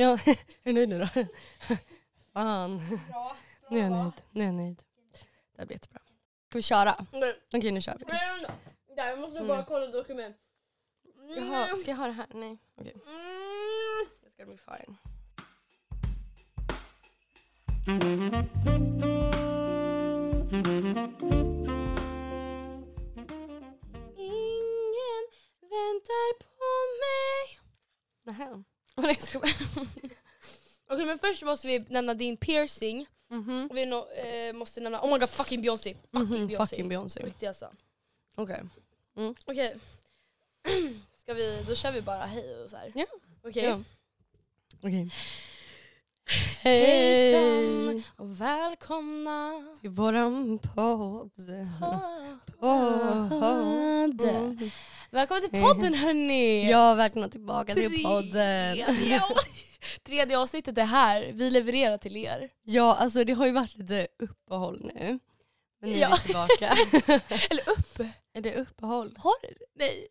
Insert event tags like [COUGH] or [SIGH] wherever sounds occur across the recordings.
Ja, [LAUGHS] är du nöjd nu då? [LAUGHS] Fan. Bra. Nu är jag nöjd. Nu är jag nöjd. Det här blir jättebra. Ska vi köra? Nej, Okej, nu kör vi. nej, jag måste Mm. bara kolla dokument. Jaha, ska jag ha det här? Nej. Okej. Mm. Det ska bli fine. Ingen väntar på mig. Nähä. Nej. [LAUGHS] Okej men först måste vi nämna din piercing. Mhm. Och vi no, eh, måste nämna, oh my god fucking Beyoncé. Fucking Mhm, Beyoncé. Fucking Beyoncé. riktigt alltså. Okej. Okej. [CLEARS THROAT] Ska vi, då kör vi bara hej och så här. Ja. Okej. Ja. Okej. [LAUGHS] Hejsan Hej och välkomna. till våran podd. Podd. Välkommen till podden hörni! Ja, välkomna tillbaka till podden. [LAUGHS] Tredje avsnittet är här, vi levererar till er. Ja, alltså det har ju varit lite uppehåll nu. Men nu är vi tillbaka. [LAUGHS] Eller upp. är det uppehåll? Har Nej.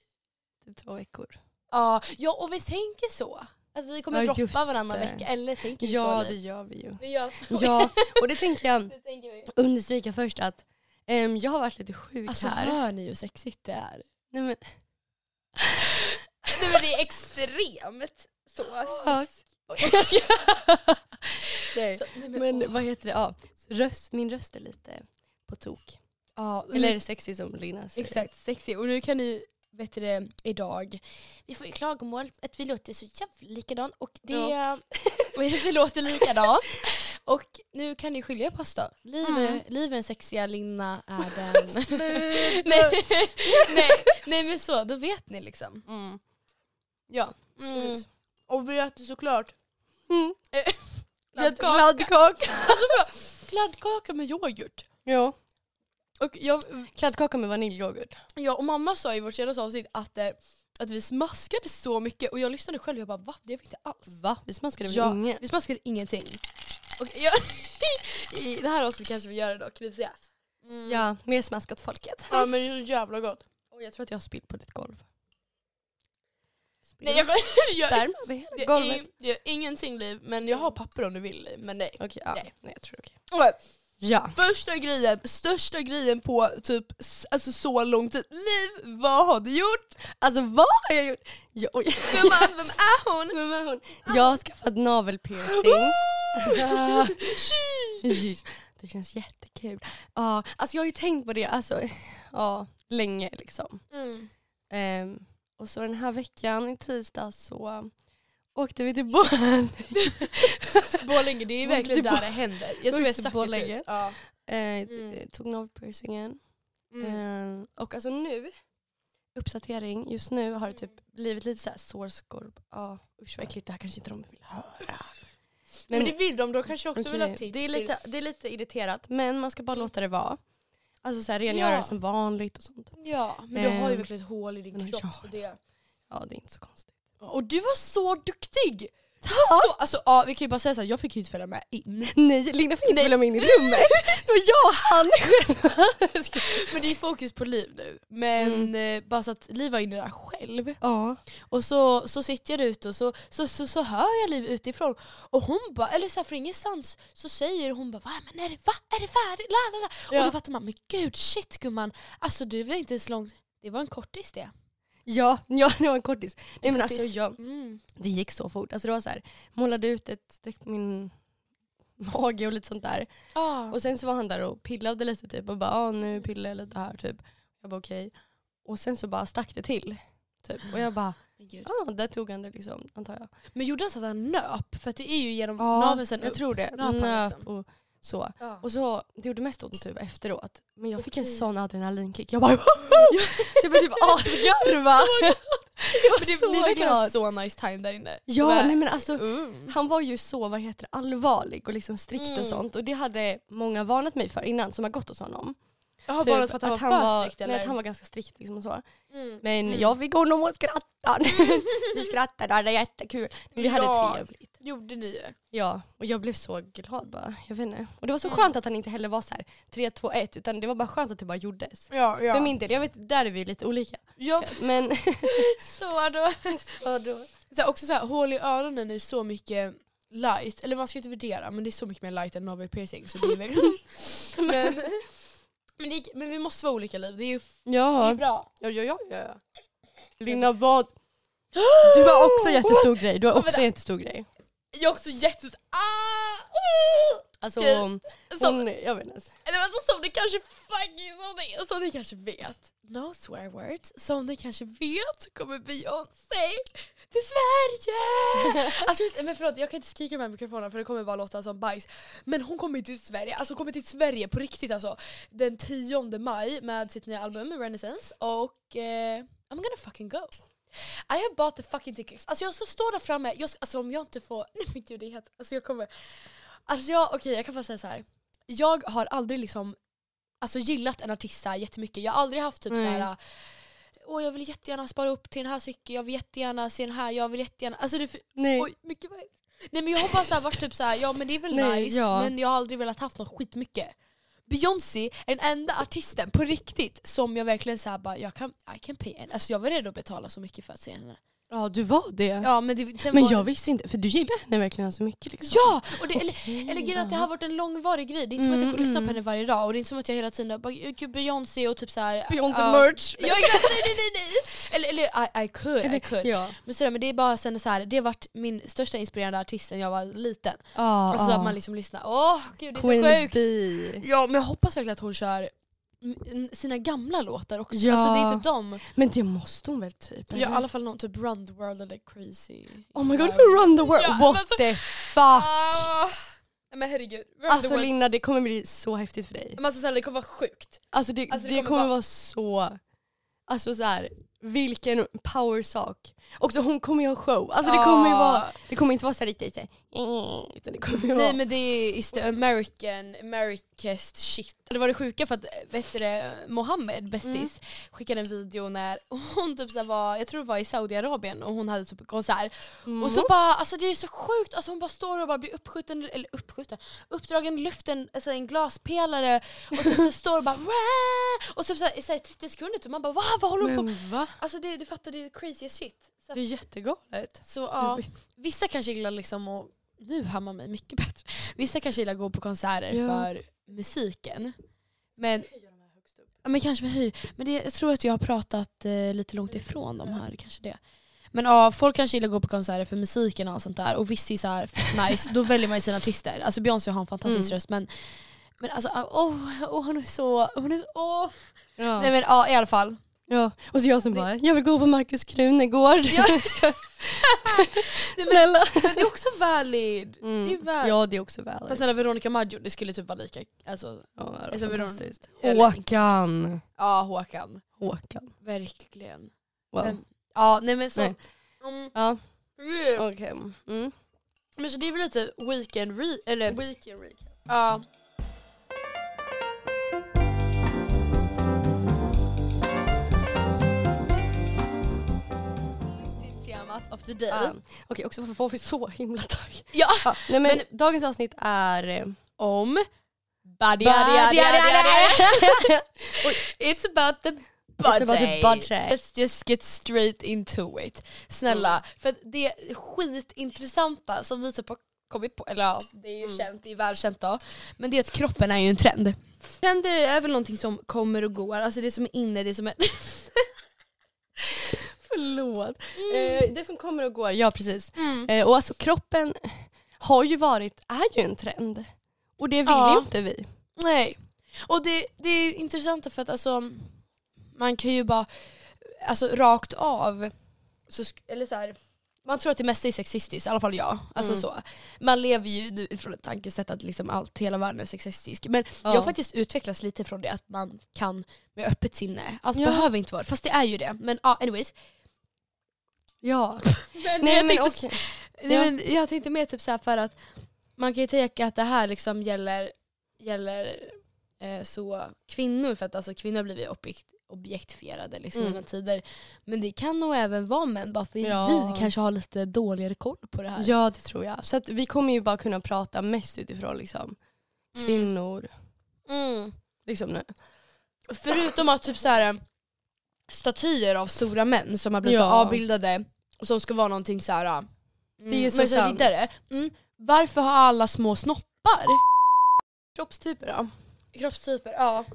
Typ två veckor. Ja, ja och vi tänker så. Alltså vi kommer Ja, droppa varannan det. vecka, eller tänker vi Ja, så? det eller? gör vi ju. Vi gör Ja, och det tänker jag [LAUGHS] det tänker vi. understryka först att ehm, jag har varit lite sjuk Alltså här. hör ni hur sexigt det är? Nej, men, Nej men det är extremt så Ja. [LAUGHS] Nej. Så, nej, men, Men vad heter det? Ja, röst, min röst är lite på tok. ja, Eller är det sexy som Lina säger? Exakt, sexy. Och nu kan ni, vet du det, idag, vi får ju klagomål att vi låter så jävla likadant och det, Ja. [LAUGHS] vi låter likadant. Och nu kan ni skilja på oss då. Liv, Mm. Liv är den sexiga, Linna är [LAUGHS] den... nej, nej, nej men så, då vet ni liksom. Mm. Ja. Mm. Och vi äter såklart Mm. [LAUGHS] kladdkaka. Kladdkaka. Alltså vadå? kladdkaka med yoghurt. Ja. Och, jag, Kladdkaka med vaniljyoghurt. ja, och mamma sa i vårt senaste avsnitt att, eh, att vi smaskade så mycket och jag lyssnade själv och jag bara va? Det vi inte alls. Va? Vi smaskade väl Ja. inget? Vi smaskade ingenting. Och jag, [LAUGHS] I det här avsnittet kanske vi gör det dock, vi får se. Mm. Ja, mer smask åt folket. ja men det är så jävla gott. Och jag tror att jag har spillt på ditt golv. Nej, jag, [LAUGHS] jag, Där över hela det, golvet. är, det är ingenting liv, men jag har papper om du vill Liv, men nej. Okej, ja. Nej. Nej. jag tror okej. Okej, Ja. Första grejen, största grejen på typ alltså så lång tid. Liv, vad har du gjort? Alltså vad har jag gjort? Jag, oj. Gumman, vem är [LAUGHS] hon? Vem är hon? Jag har skaffat navelpiercing. [LAUGHS] det känns jättekul. Ja, alltså jag har ju tänkt på det alltså, ja, länge liksom. Mm. Ehm, och så den här veckan i tisdag så åkte vi till Borlänge. [LAUGHS] Borlänge, det är Måste verkligen där det händer. Jag tror vi har sagt det Borlänge. förut. Ja. Eh, Mm. Tog navelpiercingen. Mm. Ehm, och alltså nu, uppdatering, just nu har det typ blivit lite så här sårskorp. Ja, usch vad äckligt, det här kanske inte de vill höra. Men, det vill de, de kanske också vill ha tips. det, är lite, det är lite irriterat men man ska bara låta det vara. Alltså så här, rengöra Ja. det som vanligt och sånt. Ja, men du har ju Ehm, verkligen ett hål i din men kropp. Så det... Ja det är inte så konstigt. Och du var så duktig! Du var så, alltså, ja, vi kan ju bara säga så här, jag fick ju inte följa med in. Nej Linda fick inte följa med in i rummet. [LAUGHS] Så jag och han själva. [LAUGHS] Men det är fokus på Liv nu. Men eh, bara så att Liv var inne där själv. Ja. Och så, så sitter jag där ute och så, så, så, så hör jag Liv utifrån. Och hon bara, eller så här, ingenstans så säger hon bara va? Men är det, va? Är det färdigt? La, la, la. Ja. Och då fattar man, men gud shit gumman. Alltså du var inte så långt. Det var en kortis det. Ja, ja, det var en kortis. Nej men alltså jag, Mm. det gick så fort. Alltså det var så här, målade ut ett streck på min mage och lite sånt där. Ah. Och sen så var han där och pillade lite typ och bara ah, nu pillar jag lite här typ. Jag bara okej. Och sen så bara stack det till. Typ. Och jag bara, ja där tog han det liksom antar jag. Men gjorde han så att han nöp? För att det är ju genom Ja, naveln jag tror det. Nöp Nöp liksom? och så. Ja. Och så, det gjorde mest ont typ efteråt. Men jag fick en Okej. sån adrenalinkick. Jag bara Så jag började typ [LAUGHS] asgarva. Jag ni verkar ha så nice time där inne. Ja Och, nej men alltså mm. han var ju så vad heter allvarlig och liksom strikt Mm. och sånt. Och det hade många varnat mig för innan som har gått hos honom. Jaha, Typ bara för att han var för strikt nej, eller? att han var ganska strikt liksom och så. Mm. Men Mm. jag fick honom att skratta. [LAUGHS] [LAUGHS] vi skrattade, det var jättekul. Vi hade Ja. trevligt. Gjorde ni ju. Ja, och jag blev så glad bara. Jag vet inte. Och det var så Mm. skönt att han inte heller var så här 3, 2, 1 utan det var bara skönt att det bara gjordes. Ja, ja. För min del, jag vet, där är vi lite olika. ja Men [LAUGHS] så då. [LAUGHS] så då. Så här, också så här, hål i öronen är så mycket light, eller man ska inte värdera men det är så mycket mer light än navel piercing så det är verkligen... [LAUGHS] men, men, det, men vi måste vara olika liv, det är ju det är Ja. bra. Ja, ja, ja, ja. Linda vad? [GASPS] Du har också jättestor grej. Du har också Vänta. jättestor grej. Jag är också jättes... Ah! Alltså Okej. hon, Som, jag vet inte. eller alltså, som ni kanske fucking som ni, som ni kanske vet, no swear words, som ni kanske vet kommer Beyoncé till Sverige! [LAUGHS] alltså men förlåt jag kan inte skrika med mikrofonen för det kommer bara låta som bajs. Men hon kommer till Sverige, alltså hon kommer till Sverige på riktigt alltså. Den 10 maj med sitt nya album Renaissance och eh, I'm gonna fucking go. I have bought the fucking tickets. Alltså jag ska stå där framme, jag ska, alltså om jag inte får, [LAUGHS] nej men gud det är helt, alltså jag kommer Alltså jag, okej jag kan bara säga så här. Jag har aldrig liksom alltså, gillat en artist så här jättemycket. Jag har aldrig haft typ Nej. så här. Åh jag vill jättegärna spara upp till den här cykeln, jag vill jättegärna se den här, jag vill jättegärna... Alltså det, Nej. oj, mycket. Nej men jag har bara så här, varit typ så här, ja men det är väl Nej, nice ja. men jag har aldrig velat haft något skitmycket. Beyoncé är den enda artisten på riktigt som jag verkligen såhär bara, jag kan, I can pay en. Alltså jag var redo att betala så mycket för att se henne. Ja du var det. Ja men det, Men jag visste inte, för du gillar henne verkligen så mycket liksom. Ja! Och det, eller, Okej, Eller grejen att det har varit en långvarig grej. Det är inte som att jag Mm, lyssnar på mm. henne varje dag och det är inte som att jag hela tiden bara gud Beyoncé och typ såhär... Beyoncé ja. merch. Ja nej nej nej nej! Eller, eller I, I could, I Eller- could. Ja. Men, sådär, men det är bara sen så här, det har varit min största inspirerande artist sen jag var liten. Ja, Alltså så ja. att man liksom lyssnar, åh gud det är Queen så sjukt! Bee. Ja men jag hoppas verkligen att hon kör mm, sina gamla låtar också. Ja. Alltså det är typ dem. Men det måste hon väl typ? Ja, i eller? alla fall någon typ Run the World eller Crazy. Oh my god, [LAUGHS] run the world? Ja, What men så- the fuck? Nej, men herregud. Run Alltså. Linda, det kommer bli så häftigt för dig. Men alltså, det kommer vara sjukt. Alltså det, Alltså, det det, kommer kommer vara- vara så, alltså så här, vilken powersak. Också hon kommer ju ha show, alltså det kommer ju Ja. vara, det kommer inte vara så här riktigt så här, eh, utan det kommer ju Nej vara men det är is the American, Americast shit. Det var det sjuka för att vet du det, Mohammed, bästis, Mm. skickade en video när hon typ så var, jag tror det var i Saudiarabien och hon hade typ konsert. Mm. Och så bara, alltså det är så sjukt, alltså hon bara står och bara blir uppskjuten, eller uppskjuten, uppdragen i luften, alltså en glaspelare och typ så [LAUGHS] står och bara "Wah!" och så, så, här, i så här 30 sekunder typ, man bara va, vad håller hon på med? Alltså det, du fattar, det är crazy shit. Så, Det är jättegalet. så ja, vissa kanske gillar liksom att, nu hammar mig mycket bättre, vissa kanske gillar att gå på konserter Ja. för musiken. Men, ja, men kanske vi höjer. Men det, jag tror att jag har pratat eh, lite långt ifrån de här, kanske det. Men ja, folk kanske gillar att gå på konserter för musiken och allt sånt där. Och visst är så här nice, då väljer man ju sina artister. Alltså Beyoncé har en fantastisk Mm. röst men men alltså, åh, åh, hon är så, hon är så, åh. Ja. Nej men ja i alla fall. Ja. Och så jag som bara, jag vill gå på Markus Krunegård. Ja. [LAUGHS] [LAUGHS] Snälla. Men det är också valid. Mm. Det är väl- Ja det är också väl. Fast snälla Veronica Maggio, det skulle typ vara lika, alltså, Ja, Alltså, fantastiskt. Håkan. ja Håkan. Håkan. Verkligen. Wow. Men, ja nej men så. Nej. Mm, Ja, yeah. okej. Mm. Men så det är väl lite weekend re, eller Weekend recap. ja. Temat of the day. Ja. Okej, också varför var vi så himla taggade? Ja. Ja, nej men, dagens avsnitt är... eh, Om It's about the It's about the budget. budget. Let's just get straight into it. Snälla, för att det skitintressanta som vi typ har kommit på, eller ja, det är ju Mm. känt, det är välkänt då, men det är att kroppen är ju en trend. Trender är väl någonting som kommer och går, alltså det som är inne, det som är... [LAUGHS] Förlåt. Eh, det som kommer och går, ja precis. Mm. Eh, och alltså kroppen har ju varit, är ju en trend. Och det vill Ja. ju inte vi. Nej. Och det, det är intressant för att alltså, man kan ju bara, alltså rakt av, så, eller så här, man tror att det mesta är sexistiskt, i alla fall jag. Alltså Mm. så. Man lever ju nu från ett tankesätt att liksom allt, hela världen är sexistisk. Men Ja. jag har faktiskt utvecklats lite från det, att man kan med öppet sinne. Allt Ja. behöver inte vara fast det är ju det. Men ja, anyways. Ja. [LAUGHS] Men Nej jag, men tänkte, okej. nej, men jag tänkte mer typ så här för att man kan ju tänka att det här liksom gäller, gäller eh, så kvinnor, för att alltså, kvinnor blir ju objekt, objektifierade liksom Mm. tider. Men det kan nog även vara män, bara för Ja. vi kanske har lite dåligare koll på det här. Ja det tror jag. Så att vi kommer ju bara kunna prata mest utifrån liksom, Mm. kvinnor. Mm. Liksom nu. Förutom att typ så här statyer av stora män som har blivit så Ja. avbildade som ska vara någonting så här. Mm, Det är så men sant. tittare, mm, varför har alla små snoppar? Kroppstyper då? Kroppstyper, ja.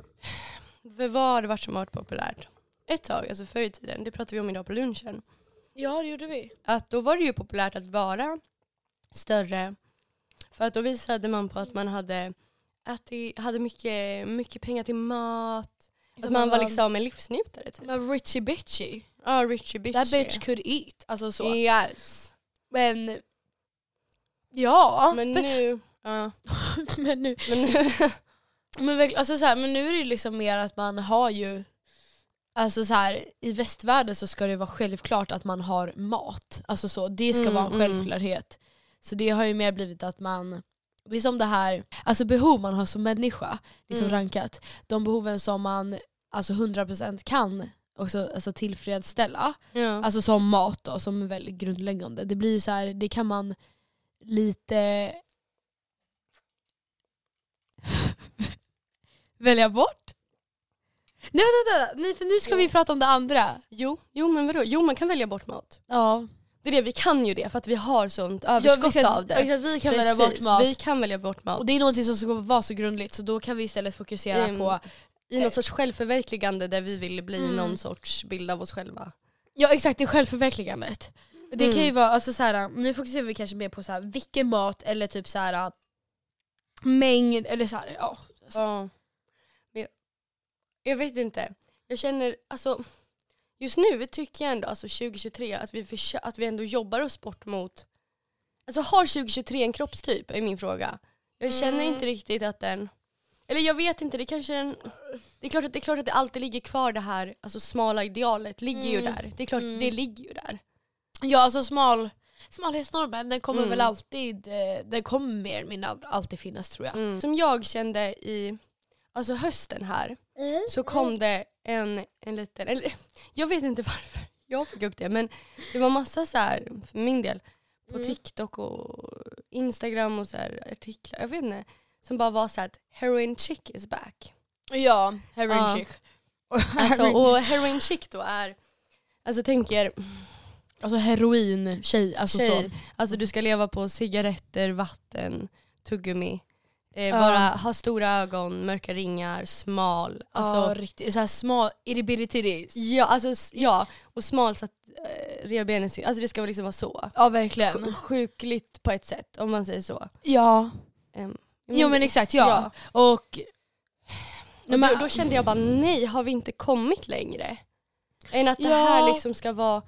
För vad har det varit som har varit populärt? Ett tag, alltså förr i tiden, det pratade vi om idag på lunchen. Ja det gjorde vi. Att då var det ju populärt att vara större. För att då visade man på att man hade, ätit, hade mycket, mycket pengar till mat. Att man var liksom en livsnjutare typ. Men richie bitchy. Ja, richie bitchy. That bitch could eat. Alltså så. Yes. Men ja. Men nu, ja, [LAUGHS] men nu. men nu [LAUGHS] Men, verkl- alltså så här, men nu är det liksom mer att man har ju Alltså så här, i västvärlden så ska det vara självklart att man har mat. Alltså så, det ska Mm, vara en mm. självklarhet. Så det har ju mer blivit att man, det är som det här, alltså behov man har som människa, liksom Mm. rankat. De behoven som man alltså 100% kan också alltså tillfredsställa. ja. Alltså som mat då, som är väldigt grundläggande. Det blir ju så här, det kan man lite [LAUGHS] välja bort. Nej vänta, vänta. Nej, för nu ska vi prata om det andra. Jo, jo men vadå? Jo man kan välja bort mat. Ja. Det är det, vi kan ju det för att vi har sånt överskott kan, av det. exakt, Vi kan välja bort mat. Vi kan välja bort mat. Och det är någonting som ska vara så grundligt så då kan vi istället fokusera Mm. på I något sorts självförverkligande där vi vill bli Mm. någon sorts bild av oss själva. Ja exakt, det är självförverkligandet. Det kan ju Mm. vara, alltså så här, nu fokuserar vi kanske mer på så här, vilken mat eller typ så här mängd eller så här, ja. Ja. Men jag, jag vet inte. Jag känner, alltså just nu tycker jag ändå, alltså 2023, att vi, att vi ändå jobbar oss bort mot, alltså har 2023 en kroppstyp är min fråga. Jag känner Mm. inte riktigt att den, eller jag vet inte, det kanske den, det är klart att det, är klart att det alltid ligger kvar det här, alltså smala idealet ligger ju Mm. där. Det är klart, Mm. det ligger ju där. Ja alltså smal, smalhetsnormen den kommer Mm. väl alltid, eh, den kommer mer eller mindre all- alltid finnas tror jag. Mm. Som jag kände i alltså hösten här så kom det en, en liten, eller [LAUGHS] jag vet inte varför [LAUGHS] jag fick upp det men det var massa så här för min del på Mm. TikTok och Instagram och så här artiklar, jag vet inte, som bara var så här att heroin chick is back. Ja, heroin Ja. chick. [LAUGHS] Alltså, och heroin chick då är, alltså tänker alltså heroin tjej, alltså tjej, så. alltså du ska leva på cigaretter, vatten, tuggummi. Eh, Ja. vara, ha stora ögon, mörka ringar, smal. Alltså, ja riktigt, såhär smal, titties. Ja, alltså, s- ja, och smal så att eh, revbenen syns. Alltså det ska väl liksom vara så. Ja verkligen. Sj- Sjukligt på ett sätt om man säger så. Ja. Um, Jo men exakt, ja. Och, Och då, då kände jag bara nej, har vi inte kommit längre? Än att det Ja. här liksom ska vara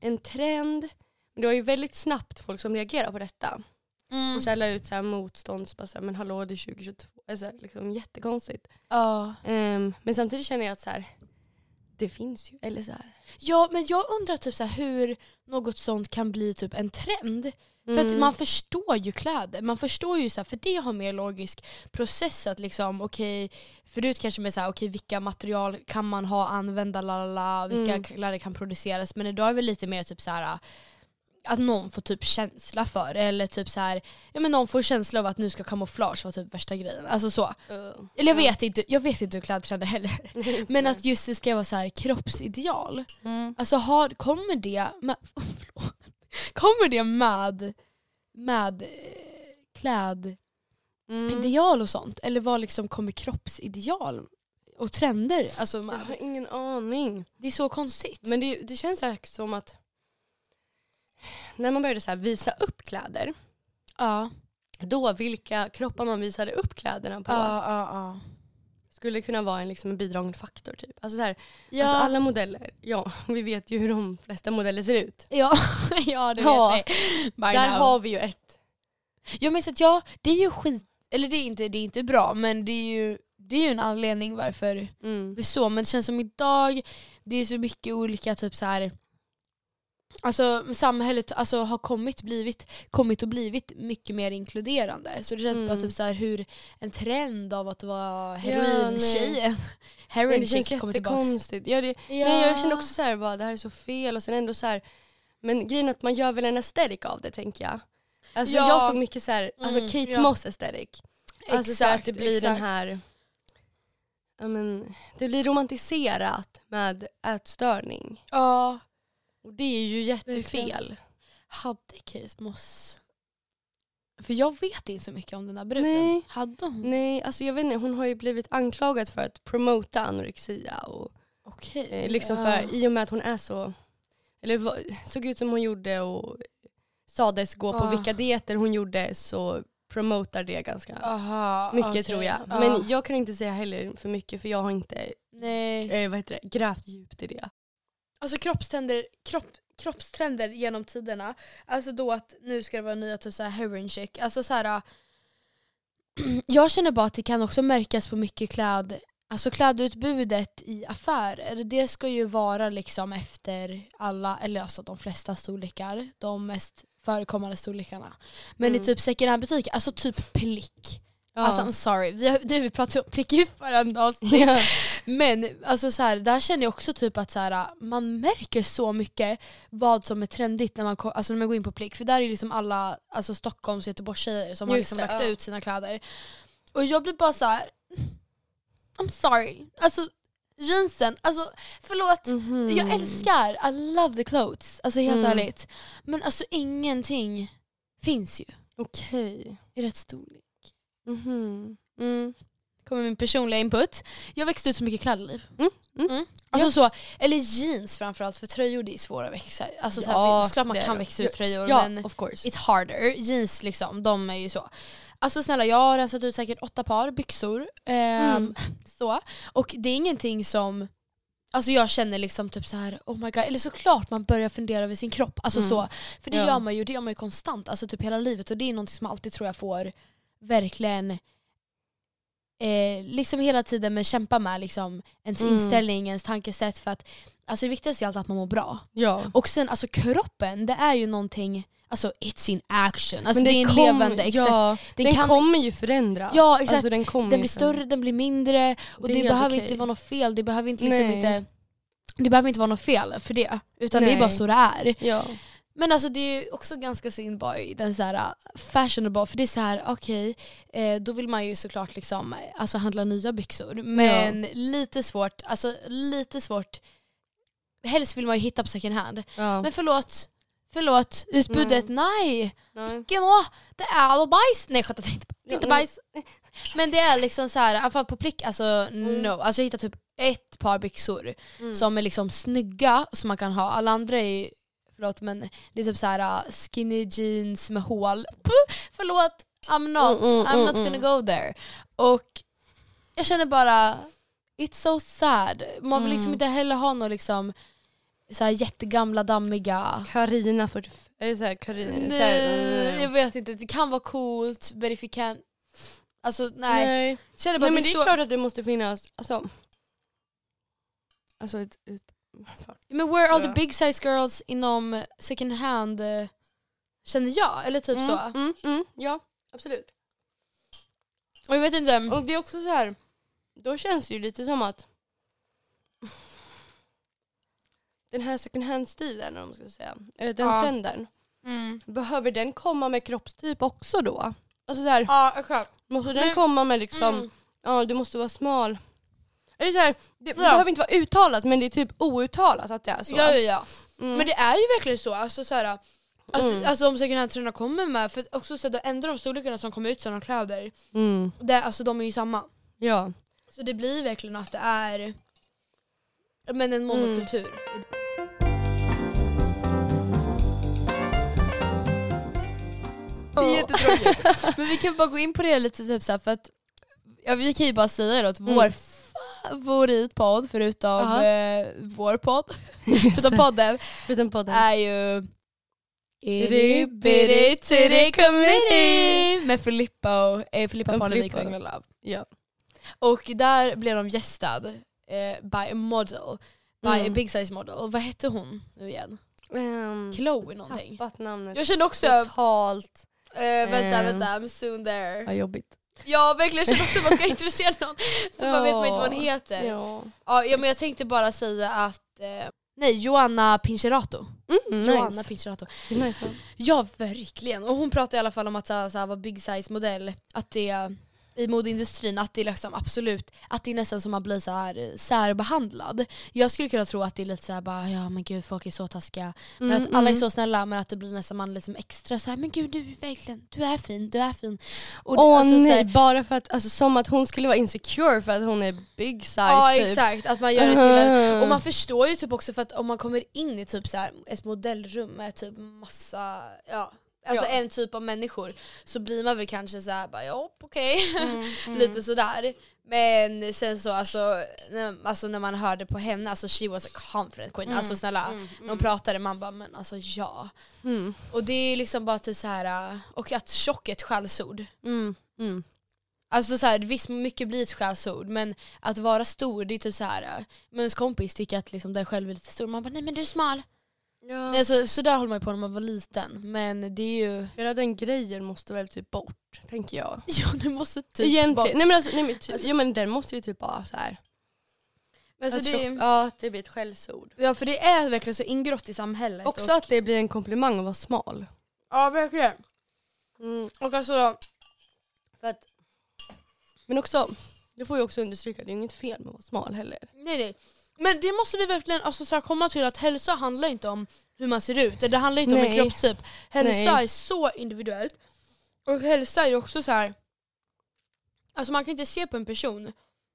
en trend. Men det var ju väldigt snabbt folk som reagerar på detta. Mm, Och så här la ut så här motstånd, så bara så här, men hallå det är 2022. Alltså, liksom, jättekonstigt. ja. Ehm, men samtidigt känner jag att så här, det finns ju. Eller så här. ja men jag undrar typ så här, hur något sånt kan bli typ en trend. För att Mm. man förstår ju kläder, man förstår ju så här, för det har mer logisk process att liksom okej, förut kanske med så här, okej vilka material kan man ha, använda, lalala, vilka Mm. kläder kan produceras, men idag är det lite mer typ så här att någon får typ känsla för det eller typ så här, ja men någon får känsla av att nu ska kamouflage vara typ värsta grejen. Alltså så. Uh, Eller jag ja. vet inte, jag vet inte hur klädtrender heller. [LAUGHS] Men att just det ska vara så här kroppsideal. Mm. Alltså har, kommer det med, [LAUGHS] förlåt. kommer det med, med eh, klädideal Mm. och sånt? Eller vad liksom kommer kroppsideal och trender? Alltså, Jag har ingen aning. Det är så konstigt. Men det, det känns säkert som att när man började så visa upp kläder, Ja. då vilka kroppar man visade upp kläderna på Ja, ja, ja. skulle kunna vara en, liksom, en bidragande faktor. Typ. Alltså, så här, Ja, alltså alla modeller, ja [LAUGHS] vi vet ju hur de flesta modeller ser ut. ja, [LAUGHS] ja det vet Ja. vi. Där now. har vi ju ett. Ja men så att ja, det är ju skit, eller det är inte, det är inte bra men det är ju, det är ju en anledning varför det Mm. blir så. Men det känns som idag, det är så mycket olika typ så här. Alltså samhället alltså, har kommit, blivit, kommit och blivit mycket mer inkluderande. Så det känns Mm. bara typ så här hur en trend av att vara Ja, herointjejen, Men [LAUGHS] heroin det känns jättekonstigt. Ja, det, Ja. nej, jag känner också så här, bara, det här är så fel och sen ändå så här, men grejen är att man gör väl en aesthetic av det tänker jag. Alltså Ja. jag såg mycket så här, alltså Mm, Kate ja. Moss aesthetic. Alltså så här att Exakt, det blir den exakt. här, ja men det blir romantiserat med ätstörning. Ja. Och det är ju jättefel. Verkligen. Hade Kate Moss... För jag vet inte så mycket om den här bruden. Nej. Hade hon? Nej, alltså jag vet inte, hon har ju blivit anklagad för att promota anorexia. Och, Okej. eh, liksom ja. för, I och med att hon är så, eller såg ut som hon gjorde och sades gå på Ah. vilka dieter hon gjorde så promotar det ganska Aha, mycket okej. tror jag. Ja. Men jag kan inte säga heller för mycket för jag har inte Nej. eh, vad heter det, grävt djupt i det. Alltså kroppstrender, kropp, kroppstrender genom tiderna. Alltså då att nu ska det vara nya typ såhär heroin chic. Alltså så här, [CLEARS THROAT] jag känner bara att det kan också märkas på mycket kläd, alltså klädutbudet i affärer. Det ska ju vara liksom efter alla, eller alltså de flesta storlekar. De mest förekommande storlekarna. Men Mm. i typ second hand butiker, alltså typ plick. Ja. Alltså I'm sorry, vi har, har vi pratat om plick i varenda avsnitt. ja. Men alltså så här, där känner jag också typ att så här, man märker så mycket vad som är trendigt när man, alltså när man går in på Plick. För där är liksom alla alltså Stockholms och Göteborgstjejer som har Just liksom det, lagt ja. ut sina kläder. Och jag blir bara så här. I'm sorry. Alltså jeansen, alltså förlåt. Mhm. Jag älskar, I love the clothes. Alltså helt Mm. ärligt. Men alltså ingenting finns ju Okej. i rätt storlek. Mhm. Mm. kommer min personliga input. Jag växte ut så mycket klädliv. Mm, mm. Alltså så, eller jeans framförallt för tröjor det är svåra att växa alltså så här, Ja, Såklart man kan växa ut tröjor Ja, men of course. it's harder. Jeans liksom, de är ju så. Alltså snälla jag har rensat ut säkert åtta par byxor. Ehm, Mm. [LAUGHS] så. Och det är ingenting som Alltså jag känner liksom typ så här, oh my god, eller såklart man börjar fundera över sin kropp. Alltså Mm. så. För det Ja. gör man ju, det gör man ju konstant, alltså typ hela livet. Och det är något som man alltid tror jag får verkligen eh, liksom hela tiden med kämpa med liksom, ens Mm. inställning, ens tankesätt. För att alltså det viktigaste är alltid att man mår bra. Ja. Och sen alltså kroppen, det är ju någonting, alltså it's in action. Alltså Men det, är en kom- levande, exakt. Ja, Den den, kan- kommer ju förändras. Ja, exakt. Alltså, den Den blir större, den blir mindre och Det det, behöver okej. inte vara något fel. Det behöver inte, liksom Nej. inte, det behöver inte vara något fel för det. Utan det är Nej. bara så det är. Ja. Men alltså det är ju också ganska synd bara i den så här uh, fashionable, för det är så här okej, eh, då vill man ju såklart liksom eh, alltså handla nya byxor. Men lite svårt, alltså lite svårt, helst vill man ju hitta på second hand. ja. Men förlåt, förlåt, utbudet, nej! Nej. Vilken åh, det är bajs! Nej skämtar inte, inte Ja, bajs. [LAUGHS] Men det är liksom så här, i alla fall på plick, alltså no. Alltså jag hittade typ ett par byxor Mm. som är liksom snygga som man kan ha. Alla andra är förlåt men det är typ så här uh, skinny jeans med hål. Puh, förlåt, I'm not, Mm, mm, I'm mm, not gonna go there. Och jag känner bara, it's so sad. Man vill liksom inte heller ha någon liksom så här jättegamla dammiga Carina 40... Eller såhär Carina... så här, Nej, jag vet inte, det kan vara coolt but if you can Alltså nej. Nej. Känner bara Nej men det är så... klart att det måste finnas... Alltså, alltså ett... ett fuck. Men where are all the big size girls inom second hand eh, känner jag? Eller typ Mm, så. Mm, mm, ja, absolut. Och jag vet inte, Och det är också så här. Då känns det ju lite som att den här second hand-stilen, om man ska säga, eller den Ja. trenden, mm. behöver den komma med kroppstyp också då? Alltså så här, ja exakt. måste den Men- komma med liksom, Mm. ja du måste vara smal. Eller så här, det, Ja. behöver inte vara uttalat men det är typ outtalat att det är så. Ja, ja, ja. Mm. Men det är ju verkligen så. Alltså, så här, alltså, Mm. alltså om second hand-trenderna kommer med, för också så att ändå de storlekarna som kommer ut sådana kläder, mm. det, alltså, de är ju samma. Ja. Så det blir verkligen att det är men en monokultur. Det är jättetråkigt. [LAUGHS] Men vi kan bara gå in på det lite typ så här, för att ja, vi kan ju bara säga det att Mm. vår favoritpodd förutom Ja. eh, vår podd, [LAUGHS] förutom podden, Förutom podden. är ju Itty titty committee med Filippa och eh, Filippa Parnevik och Engla Love. Ja. Och där blev de gästad eh, by a model, by Mm. a big size model. Och vad hette hon nu igen? Um, Chloe någonting. tappat namnet. Jag kände också, Totalt eh, vänta Eh. vänta, I'm soon there. ja, jobbigt. Ja verkligen, jag kände också att man ska introducera någon så man vet man inte vad hon heter. Ja. Ja. Ja, men jag tänkte bara säga att, eh, nej Joanna Pincerato. Mm, Joanna nice. Pincerato. Nice. Ja verkligen, och hon pratade i alla fall om att så här, så här, vara big size modell, att det i modeindustrin att det är liksom absolut, att det är nästan som man blir så här eh, särbehandlad. Jag skulle kunna tro att det är lite så här bara, ja men gud folk är så taskiga. Men Mm, att alla är mm. så snälla men att det blir nästan man liksom extra så här, men gud du är verkligen, du är fin, du är fin. Och Åh alltså, så nej, här- bara för att, alltså, som att hon skulle vara insecure för att hon är big size Ja typ. exakt, att man gör det till en, Mhm. Och man förstår ju typ också för att om man kommer in i typ så här, ett modellrum med typ massa, ja, alltså Ja. en typ av människor så blir man väl kanske så här, bara ja okej, Mm, [LAUGHS] mm. lite sådär. Men sen så alltså när, alltså när man hörde på henne, alltså she was a confident queen, Mm, alltså snälla. mm, När hon pratade man bara men alltså ja. Mm, Och det är liksom bara typ så här äh, och att tjock är ett skällsord. mm, mm. Alltså så här, visst mycket blir ett skällsord men att vara stor det är typ så här. äh, Men ens kompis tycker att liksom den själv är lite stor, man bara nej men du är smal. Ja. Nej, så, så där håller man ju på när man var liten men det är ju, Hela den grejen måste väl typ bort, tänker jag. [LAUGHS] ja det måste typ Egentligen. bort. Nej men, alltså, nej, men, typ, Alltså- ja, men den måste ju typ vara så här. Alltså, Alltså, det, är- ja, det blir ett skällsord. ja för det är verkligen så ingrott i samhället. Också och, att det blir en komplimang att vara smal. Ja verkligen. Mm. Och alltså, För att, men också, det får ju också understryka, det är inget fel med att vara smal heller. nej nej. Men det måste vi verkligen alltså, så här, komma till att hälsa handlar inte om hur man ser ut, det handlar inte om en Nej. kroppstyp. Hälsa Nej. är så individuellt. Och hälsa är också så här. Alltså man kan inte se på en person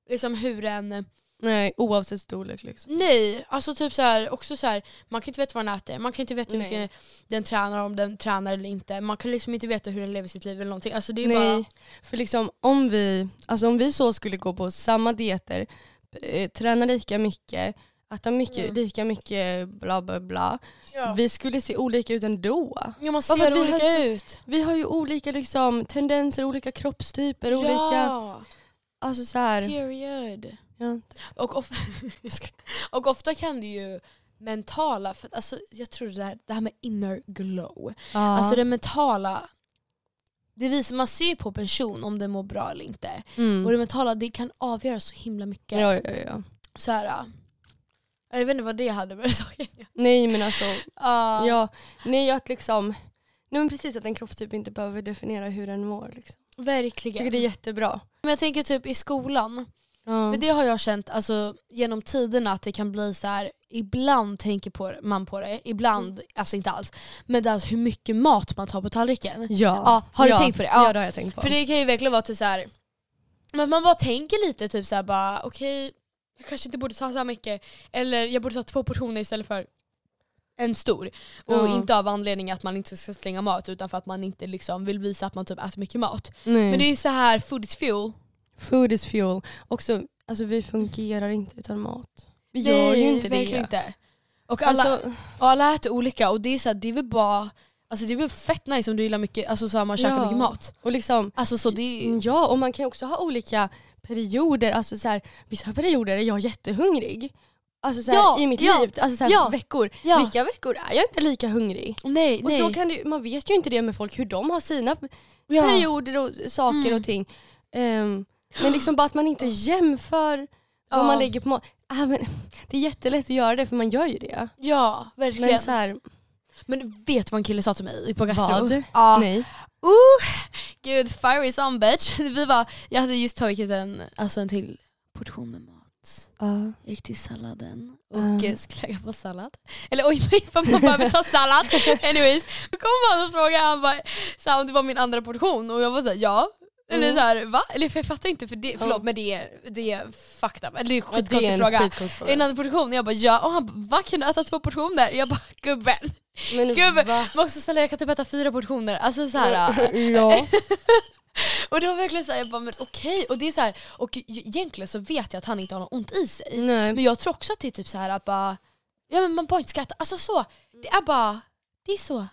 liksom hur en... Nej, oavsett storlek liksom. Nej, alltså typ så här, också så här, man kan inte veta vad den äter, man kan inte veta hur Nej. mycket den tränar, om den tränar eller inte. Man kan liksom inte veta hur den lever sitt liv eller någonting. Alltså det är Nej, bara... för liksom om vi, alltså om vi så skulle gå på samma dieter, eh, träna lika mycket, äta mycket, Mm. lika mycket bla bla bla. Ja. Vi skulle se olika ut ändå. Ja, man ser vi olika har ut. Vi har ju olika liksom, tendenser, olika kroppstyper, olika... Ja, Alltså så här, period. ja. Och, of [LAUGHS] och ofta kan det ju mentala, för alltså, jag tror det här, det här med inner glow, Ja. alltså det mentala, det visar, man ser ju på person om den mår bra eller inte. mm. Och det mentala det kan avgöra så himla mycket. ja, ja, ja. Så här, äh, jag vet inte vad det hade med [LAUGHS] saken Nej men alltså, ja. ja, nej att liksom, nej men precis att en kroppstyp inte behöver definiera hur den mår. Liksom. Jag Verkligen. tycker det är jättebra. Men jag tänker typ i skolan, Ja. för det har jag känt alltså, genom tiderna att det kan bli så här. ibland tänker på, man på det, ibland alltså inte alls. Men det är alltså hur mycket mat man tar på tallriken. Ja. Ja, har du ja. tänkt på det? Ja. Ja. det har jag tänkt på. För det kan ju verkligen vara typ så här. Men man bara tänker lite typ så här bara okej, jag kanske inte borde ta så här mycket. Eller jag borde ta två portioner istället för en stor. Och inte av anledning att man inte ska slänga mat utan för att man inte liksom vill visa att man typ äter mycket mat. nej. Men det är så här food is fuel. Food is fuel. Också, alltså vi fungerar inte utan mat. Vi gör ju inte verkligen det. inte. Och alla, Alltså, och alla äter olika och det är så här, det är väl bara Alltså det är väl fett nice om du gillar mycket, alltså så här, man käkar Ja. mycket mat. och liksom, Alltså så det ja och man kan också ha olika perioder. Alltså så här, vissa perioder är jag jättehungrig. Alltså så här, Ja, i mitt ja, liv, alltså så här, ja, veckor. ja. Vilka veckor är jag inte lika hungrig? Nej, Och nej. så kan det, man vet ju inte det med folk hur de har sina perioder och saker Mm. och ting. Ehm, men liksom bara att man inte jämför vad Ja. man lägger på mat. Äh, men, det är jättelätt att göra det för man gör ju det. Ja, verkligen. Men Men, så här, vet du vad en kille sa till mig på gastro? Vad? Ja. nej. Uh, gud, fiery some bitch. [LAUGHS] Vi var, jag hade just tagit en, alltså en till portion med mat. Ja. Jag gick till salladen och uh. skulle lägga på sallad. Eller oj, [LAUGHS] man behöver ta sallad. [LAUGHS] Anyways, då kom han och frågade han bara, så här, om det var min andra portion och jag var såhär ja. Eller Mm. så här, va? Eller för jag fattar inte, för det, förlåt Ja. men det är, det är fucked up. Eller det är en Ja, skitkonstig en fråga. skitkonstig En annan portion? Jag bara ja, och han bara va kan du äta två portioner? Jag bara gubben, Men [LAUGHS] gubben, va? också snälla jag kan typ äta fyra portioner. Alltså så här, ja. [LAUGHS] [LAUGHS] och det var verkligen såhär, jag bara men okej. Och det är så här, och egentligen så vet jag att han inte har något ont i sig. Nej. Men jag tror också att det är typ så här att bara, ja men man bara inte ska äta, alltså så. Det är bara, det är så.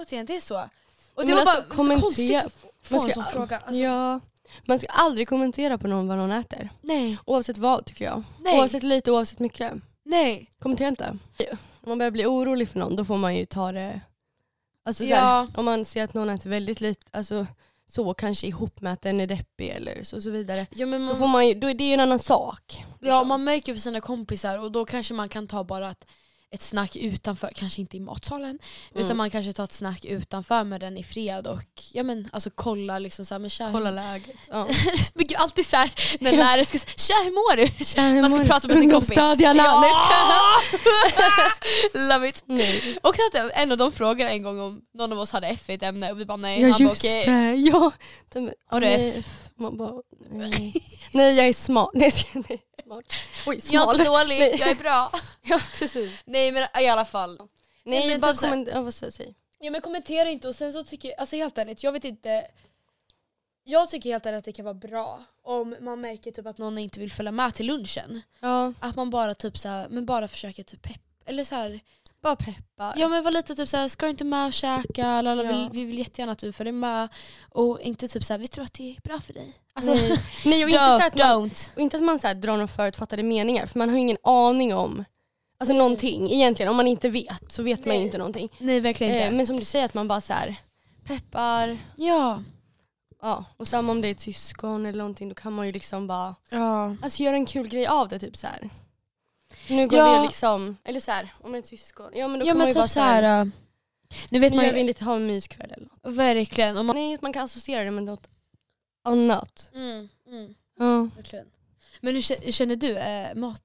Återigen, det är så. Och det Men var alltså, bara så kommentera- konstigt att få- man en ska- sån fråga. Alltså, Ja. Man ska aldrig kommentera på någon vad någon äter. Nej, Oavsett vad tycker jag. nej, Oavsett lite, oavsett mycket. nej. Kommentera inte. Om man börjar bli orolig för någon då får man ju ta det... Alltså, så Ja. här, om man ser att någon äter väldigt lite, alltså, så kanske ihop med att den är deppig eller så, så vidare. Ja, men Då, man, får man ju, då är det ju en annan sak. ja, man märker för sina kompisar och då kanske man kan ta bara att ett snack utanför, kanske inte i matsalen, Mm. utan man kanske tar ett snack utanför med den i fred och ja, men, alltså, kolla liksom så här, men tja, Kolla läget. Ja. [LAUGHS] Men gud, alltid såhär när Ja. lärare ska säga tja hur mår du? Tja, hur Man ska mår prata med sin kompis. Ja. [LAUGHS] Love it. Nej. Och att en av dem frågade en gång om någon av oss hade F i ett ämne och vi bara nej. Ja Han bara, just okej. det, ja. De, Har du F? Man bara, nej. [LAUGHS] nej jag är smart. Nej, smart. Oj, Jag är smal. inte dålig, Nej. jag är bra. [LAUGHS] Ja precis. Nej men i alla fall. Nej, men bara typ komment- ja, vad jag säga? Ja men kommentera inte och sen så tycker jag, alltså helt ärligt, jag vet inte jag tycker helt ärligt att det kan vara bra om man märker typ att någon inte vill följa med till lunchen. Ja, Att man bara typ så här, men bara försöker typ pepp eller så här, bara peppar. ja men var lite typ så här, ska du inte med och käka? Eller, Ja. vi, vi vill jättegärna att du följer med. Och inte typ så här, vi tror att det är bra för dig. Alltså, nej. nej och inte, så här att man, don't. och inte att man så här drar några förutfattade meningar för man har ju ingen aning om Alltså någonting egentligen, om man inte vet så vet man ju inte någonting. Nej verkligen inte. Eh, men som du säger att man bara så här peppar, ja. ja. och samma om det är ett syskon eller någonting då kan man ju liksom bara ja. Alltså göra en kul grej av det typ så här. Nu går Ja. vi liksom, eller så här, om ett syskon, ja men då Ja kan man ju bara typ så här. äh, nu vet nu man gör vi ju, lite ha en myskväll eller något. verkligen. Man, Nej att man kan associera det med något annat. mm, mm. Ja. Verkligen. Men hur kä- hur känner du? Är mat,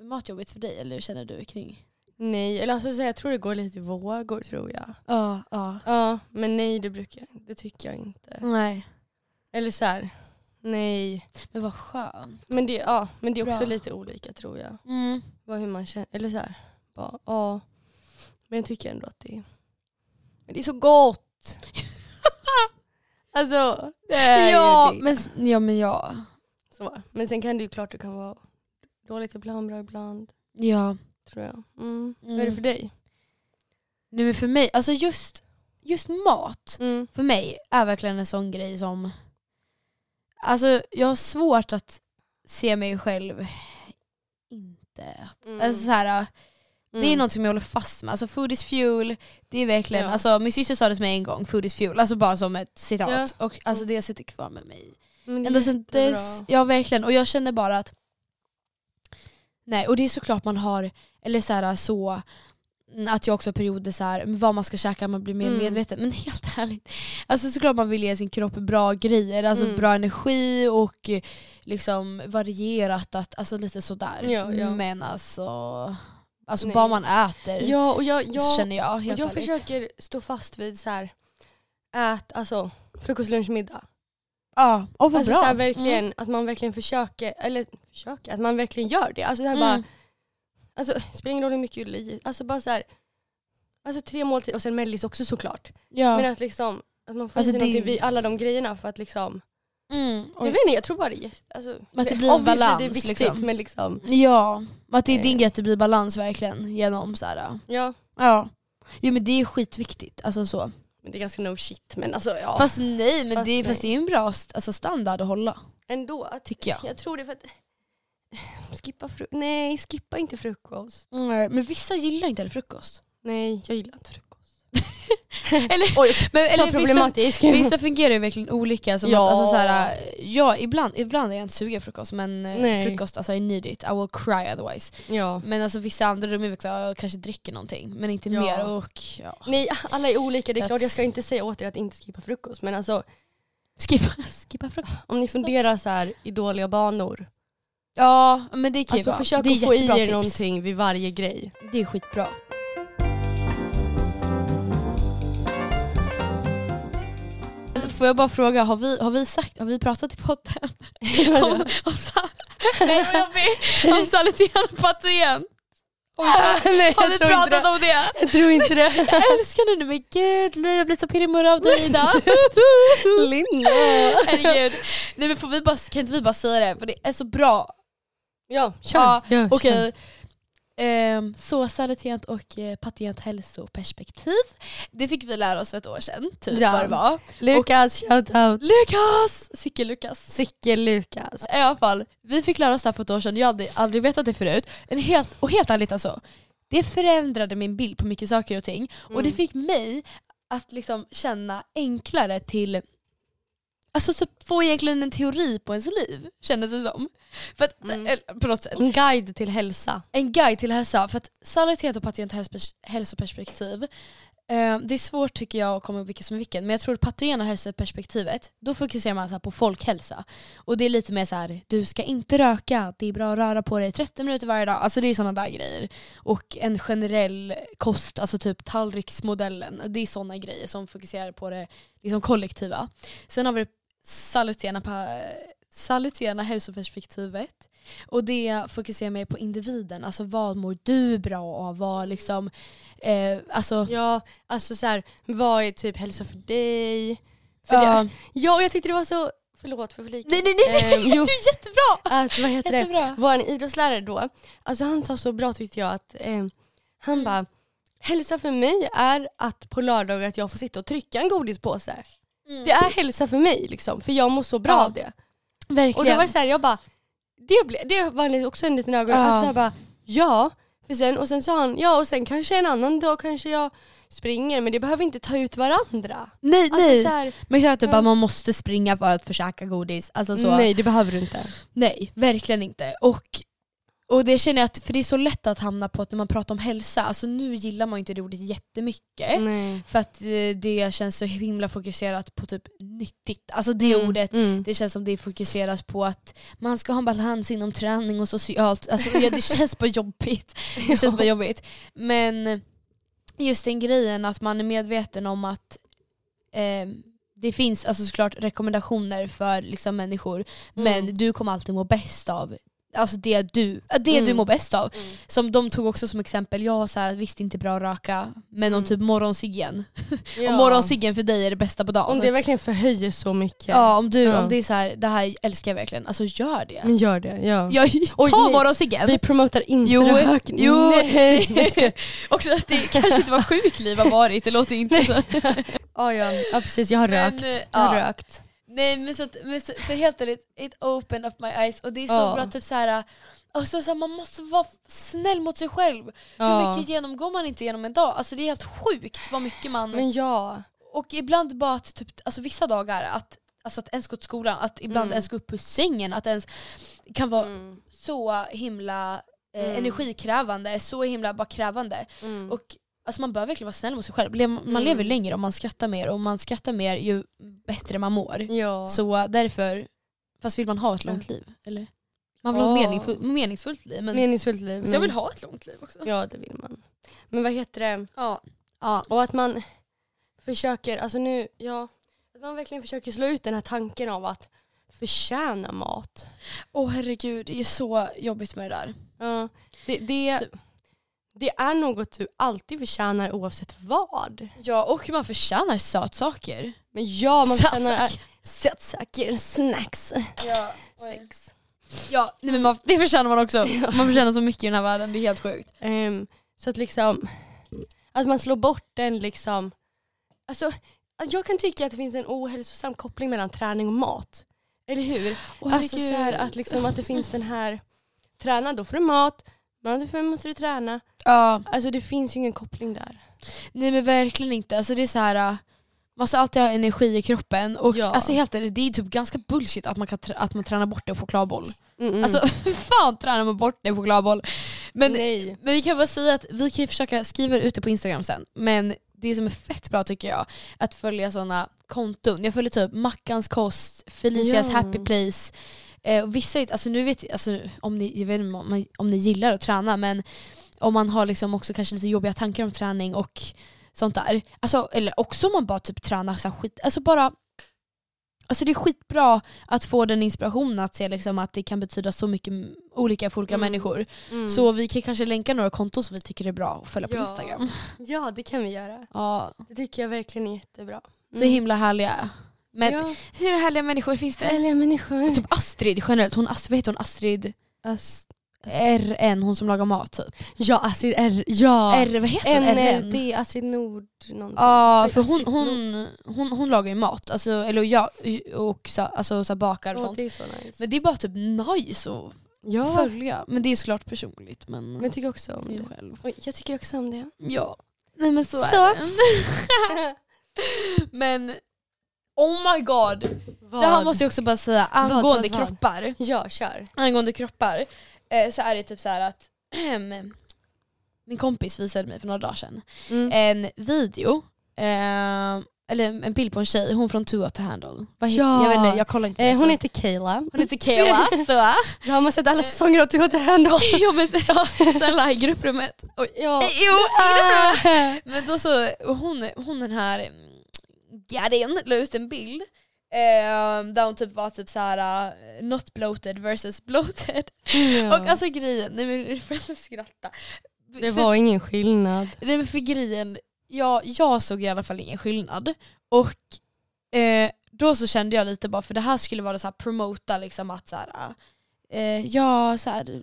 matjobbigt för dig eller hur känner du kring? Nej, eller alltså så här, jag tror det går lite i vågor tror jag. Ja, ja. Ja, men nej det brukar det tycker jag inte. Nej. Eller så här, nej. Men vad skönt. Men det, ja, men det är också Bra. lite olika tror jag. Mm. Vad, hur man känner, eller så här, bara, ja. Men jag tycker ändå att det men det är så gott. [LAUGHS] alltså, det är ju Ja, det. men, s- ja men ja. Så. Men sen kan det ju klart det kan vara dåligt ibland, bra ibland. Ja. Tror jag. Mm. Vad är Mm. det för dig? Nej men för mig, alltså just, just mat Mm. för mig är verkligen en sån grej som... Alltså jag har svårt att se mig själv inte... Mm. alltså, så här, Det är Mm. något som jag håller fast med. Alltså food is fuel, det är verkligen, Ja. alltså min syster sa det till mig en gång, food is fuel, alltså bara som ett citat. Ja. Och alltså det sitter kvar med mig. Men det är Ända sen dess, ja verkligen, och jag känner bara att Nej, och det är såklart man har, eller så, här, så att jag också har perioder så här, vad man ska käka, man blir mer Mm. medveten. Men helt [LAUGHS] ärligt, alltså såklart man vill ge sin kropp bra grejer, alltså Mm. bra energi och liksom varierat, att, alltså lite sådär. Ja, ja. Men alltså, alltså Nej. vad man äter Ja, och jag, jag, känner jag helt jag ärligt. försöker stå fast vid så här, ät alltså frukost, lunch, middag. Ja, och vad Alltså bra. så här, verkligen, Mm. att man verkligen försöker, eller försöker, att man verkligen gör det. Alltså det här Mm. bara, alltså spelar ingen roll hur mycket du alltså bara så här, alltså tre måltider och sen mellis också såklart. Ja. Men att liksom, att man får Alltså i sig det- vid alla de grejerna för att liksom, mm. jag vet inte, jag tror bara det alltså, att det blir en balans, det är viktigt liksom. men liksom, Ja, att det är din Eh. grej att det blir balans verkligen genom så här. ja. Ja. Jo men det är skitviktigt. Alltså så. Men det är ganska no shit men alltså ja. Fast nej, men Fast det, är, fast det är ju en bra st- alltså, standard att hålla. ändå, att, Tycker jag. jag tror det för att [SIGHS] skippa frukost, nej skippa inte frukost. Mm, men vissa gillar inte heller frukost. Nej jag gillar inte frukost. [LAUGHS] Eller, Oj, men, eller eller vissa, problematisk. vissa fungerar ju verkligen olika. Som Ja. att, alltså, så här, ja, ibland, ibland är jag inte sugen frukost men eh, Nej. frukost, alltså I need it. I will cry otherwise. ja. Men alltså vissa andra de är också, jag kanske dricker någonting men inte Ja. mer. Och, ja. Nej alla är olika, det är klart jag ska inte säga åt er att inte skippa frukost men alltså Skippa, [LAUGHS] skippa frukost. om ni funderar så här i dåliga banor. Ja men det kan ju Alltså vara. försök att få i er tips. någonting vid varje grej. Det är skitbra. Får jag bara fråga, har vi, har vi, sagt, har vi pratat i podden [LAUGHS] om, om, Nej om salittén och patén? Nej, Har vi pratat om det? Jag tror inte det. [LAUGHS] Jag älskar nu men gud, nej, jag blir så pirrig i av dig Ida. [LAUGHS] Linda. Herregud. Nej men får vi bara, kan inte vi bara säga det för det är så bra. Ja, kör. Ja, Ja, Okej. Ehm, så salitent och eh, patent hälsoperspektiv. Det fick vi lära oss för ett år sedan, typ Ja. vad det var. Lukas, shout out. Lukas! Cykel-Lukas. Cykel-Lukas. I alla fall, vi fick lära oss det här för ett år sedan, jag hade aldrig vetat det förut. En helt, och helt ärligt alltså, det förändrade min bild på mycket saker och ting. Och det Mm. fick mig att liksom känna enklare till alltså typ få egentligen en teori på ens liv, kändes det som. För att, Mm. eller, på något sätt. En guide till hälsa. En guide till hälsa. För att salitet och patient häls- hälsoperspektiv, eh, det är svårt tycker jag att komma ihåg vilket som är vilken, men jag tror att patogena hälsoperspektivet, då fokuserar man så på folkhälsa. Och det är lite mer så här: du ska inte röka, det är bra att röra på dig 30 minuter varje dag. Alltså det är sådana där grejer. Och en generell kost, alltså typ tallriksmodellen, det är sådana grejer som fokuserar på det liksom kollektiva. Sen har vi det salutena, salutena hälsoperspektivet. Och det fokuserar mer på individen, alltså vad mår du bra av? Vad liksom, eh, alltså, Ja, alltså så här, vad är typ hälsa för dig? För ja. det, ja, och jag tyckte det var så, förlåt för flika. nej nej nej, nej Ehm, jo. [LAUGHS] du är jättebra! Att, vad heter det? Jättebra. Vår idrottslärare då, alltså han sa så bra tyckte jag att eh, han Mm. bara Hälsa för mig är att på lördagar att jag får sitta och trycka en godispåse. Det är hälsa för mig liksom, för jag mår så bra Ja, av det. Verkligen. Och då var det så här, jag bara, det, ble, det var också en liten ögon. Ja. Alltså så här bara, ja. För sen, och sen sa han, ja och sen kanske en annan dag kanske jag springer men det behöver inte ta ut varandra. nej Alltså, nej. här, Men jag typ Ja. man måste springa för att försöka godis. Alltså så. nej det behöver du inte. Nej, verkligen inte. Och, och det känner jag att, för det är så lätt att hamna på att när man pratar om hälsa, alltså nu gillar man ju inte det ordet jättemycket. Nej. För att eh, det känns så himla fokuserat på typ nyttigt. Alltså det Mm, ordet, mm. det känns som det är fokuserat på att man ska ha en balans inom träning och socialt. Alltså, ja, det [LAUGHS] känns bara jobbigt. Det känns bara jobbigt. Men just den grejen att man är medveten om att eh, det finns alltså såklart rekommendationer för liksom, människor men Mm. du kommer alltid må bäst av Alltså det du, äh, det du Mm. mår bäst av. Mm. Som de tog också som exempel, jag så här, visst inte bra att röka, men om Mm. typ morgonsiggen. [LAUGHS] Ja. Om morgonsiggen för dig är det bästa på dagen. Om det verkligen förhöjer så mycket. ja, om, du, Ja. om det är så här, det här älskar jag verkligen, alltså gör det. Men gör det. Ja. [LAUGHS] Oj, ta morgonsiggen! Vi promotar inte Jo, rökning. jo. [LAUGHS] Nej. Också att det kanske inte var sjukliv har varit, det låter inte så. ja, ja. ja precis, jag har Men, rökt. Jag har ja. rökt. Nej men, så att, men så, för helt ärligt, it opened up my eyes och det är så Ja. bra typ så här. Alltså, så här, man måste vara snäll mot sig själv. Hur Ja. mycket genomgår man inte genom en dag? Alltså det är helt sjukt vad mycket man... Men ja. Och ibland bara att typ, alltså vissa dagar, att, alltså att ens gå till skolan, att ibland Mm. ens gå upp ur sängen, att ens kan vara Mm. så himla eh, Mm. energikrävande, så himla bara krävande. Mm. Och alltså man bör verkligen vara snäll mot sig själv. Man Mm. lever längre om man skrattar mer och man skrattar mer ju bättre man mår. ja. Så därför, fast vill man ha ett långt liv? Eller? Man vill ha Ja. ett meningsfull, meningsfullt liv. Men, Meningsfullt liv. så jag vill men- ha ett långt liv också. Ja det vill man. Men vad heter det? Ja. ja. Och att man försöker, alltså nu, ja. Att man verkligen försöker slå ut den här tanken av att förtjäna mat. Åh herregud, det är så jobbigt med det där. Ja, det, det, Typ. Det är något du alltid förtjänar oavsett vad. Ja, och man förtjänar sötsaker. Men ja, man förtjänar Sötsaker. snacks, Ja, sex. ja nej, men man, det förtjänar man också. Man förtjänar så mycket i den här världen, det är helt sjukt. Ehm, så att liksom, att man slår bort den liksom, alltså jag kan tycka att det finns en ohälsosam koppling mellan träning och mat. Eller hur? Åh, alltså så här, att, liksom, att det finns den här, träna då får du mat, men då måste du träna. Ja, Alltså det finns ju ingen koppling där. nej men verkligen inte. Alltså, det är så här. äh, Man ska alltid ha energi i kroppen och Ja. alltså, helt ärligt, det är typ ganska bullshit att man, kan att man tränar bort en chokladboll. Mm, Alltså [LAUGHS] fan tränar man bort en chokladboll? Men, Nej. men vi kan bara säga att vi kan ju försöka skriva ut det på Instagram sen. Men det som är fett bra tycker jag, att följa sådana konton. Jag följer typ Mackans kost, Felicias Ja. happy place. Eh, och vissa, alltså nu vet alltså, om ni, jag vet inte om, man- om ni gillar att träna men om man har liksom också kanske lite jobbiga tankar om träning och sånt där. Alltså, eller också om man bara typ tränar så skit, alltså bara Alltså det är skitbra att få den inspirationen att se liksom att det kan betyda så mycket olika för olika Mm. människor. Mm. Så vi kan kanske länka några konton som vi tycker är bra att följa på Ja. Instagram. Ja det kan vi göra. Ja, Det tycker jag verkligen är jättebra. så himla härliga. Men ja, hur härliga människor finns det? härliga människor. Typ Astrid generellt, hon, vad heter hon? Astrid Ast- RN, hon som lagar mat typ. ja Astrid R. Ja. R, vad heter hon? RN? Astrid Nord någonting. Ja, för hon, hon, hon, hon lagar ju mat, alltså, eller jag, och så, alltså, så bakar och sånt. det är så nice. Men det är bara typ nice att ja, följa. Men det är såklart personligt. Men, men jag tycker också om det själv. Jag tycker också om det. Ja. Nej men så, Så. är det. [LAUGHS] [LAUGHS] men Oh my god! Vad? Det här måste jag också bara säga angående vad, vad? kroppar. Ja, kör. Angående kroppar eh, så är det typ så här att min kompis visade mig för några dagar sedan Mm. en video, eh, eller en bild på en tjej, hon från Hot to Handle. Vad Ja. Jag vet inte, jag kollar inte Eh, hon heter Kayla. hon heter Kayla. [LAUGHS] så. Ja, har man sett alla säsonger av Hot to Handle? [LAUGHS] ja, men, ja, snälla i grupprummet. Oj. Ja. Jo, i [LAUGHS] grupprummet. Men då så, hon, hon den här Garin la ut en bild eh, där hon typ var typ såhär uh, not bloated versus bloated. Ja. Och alltså grejen, nej men jag får inte skratta. det var ingen skillnad. Nej men för grejen, jag, jag såg i alla fall ingen skillnad. Och eh, då så kände jag lite bara, för det här skulle vara så här promota liksom att så här, eh, ja så här,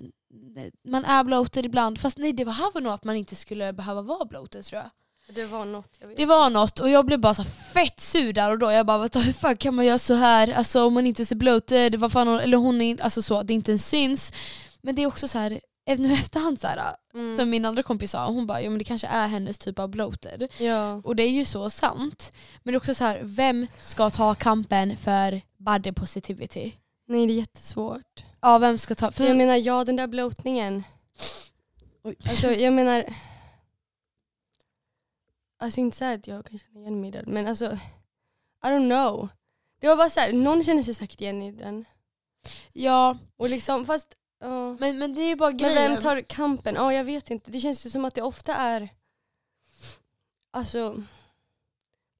man är bloated ibland, fast nej det här var nog att man inte skulle behöva vara bloated tror jag. Det var något jag vet. Det var något och jag blev bara så fett sur där och då. Jag bara "Vänta, hur fan kan man göra så här? Alltså om man inte ser bloated, vad fan, eller hon är alltså så, det inte ens syns. Men det är också så här, nu i efterhand så här, Mm. som min andra kompis sa, hon bara ja men det kanske är hennes typ av bloated. Ja. Och det är ju så sant. Men det är också så här, vem ska ta kampen för body positivity? Nej det är jättesvårt. Ja vem ska ta, För för jag menar ja den där bloatningen. Oj. Alltså jag menar. Alltså inte så att jag kan känna igen mig i den men alltså. I don't know. Det var bara så här, någon känner sig säkert igen i den. ja, Och liksom fast. ja. men, men det är ju bara Men grejen. vem tar kampen? Ja jag vet inte. Det känns ju som att det ofta är alltså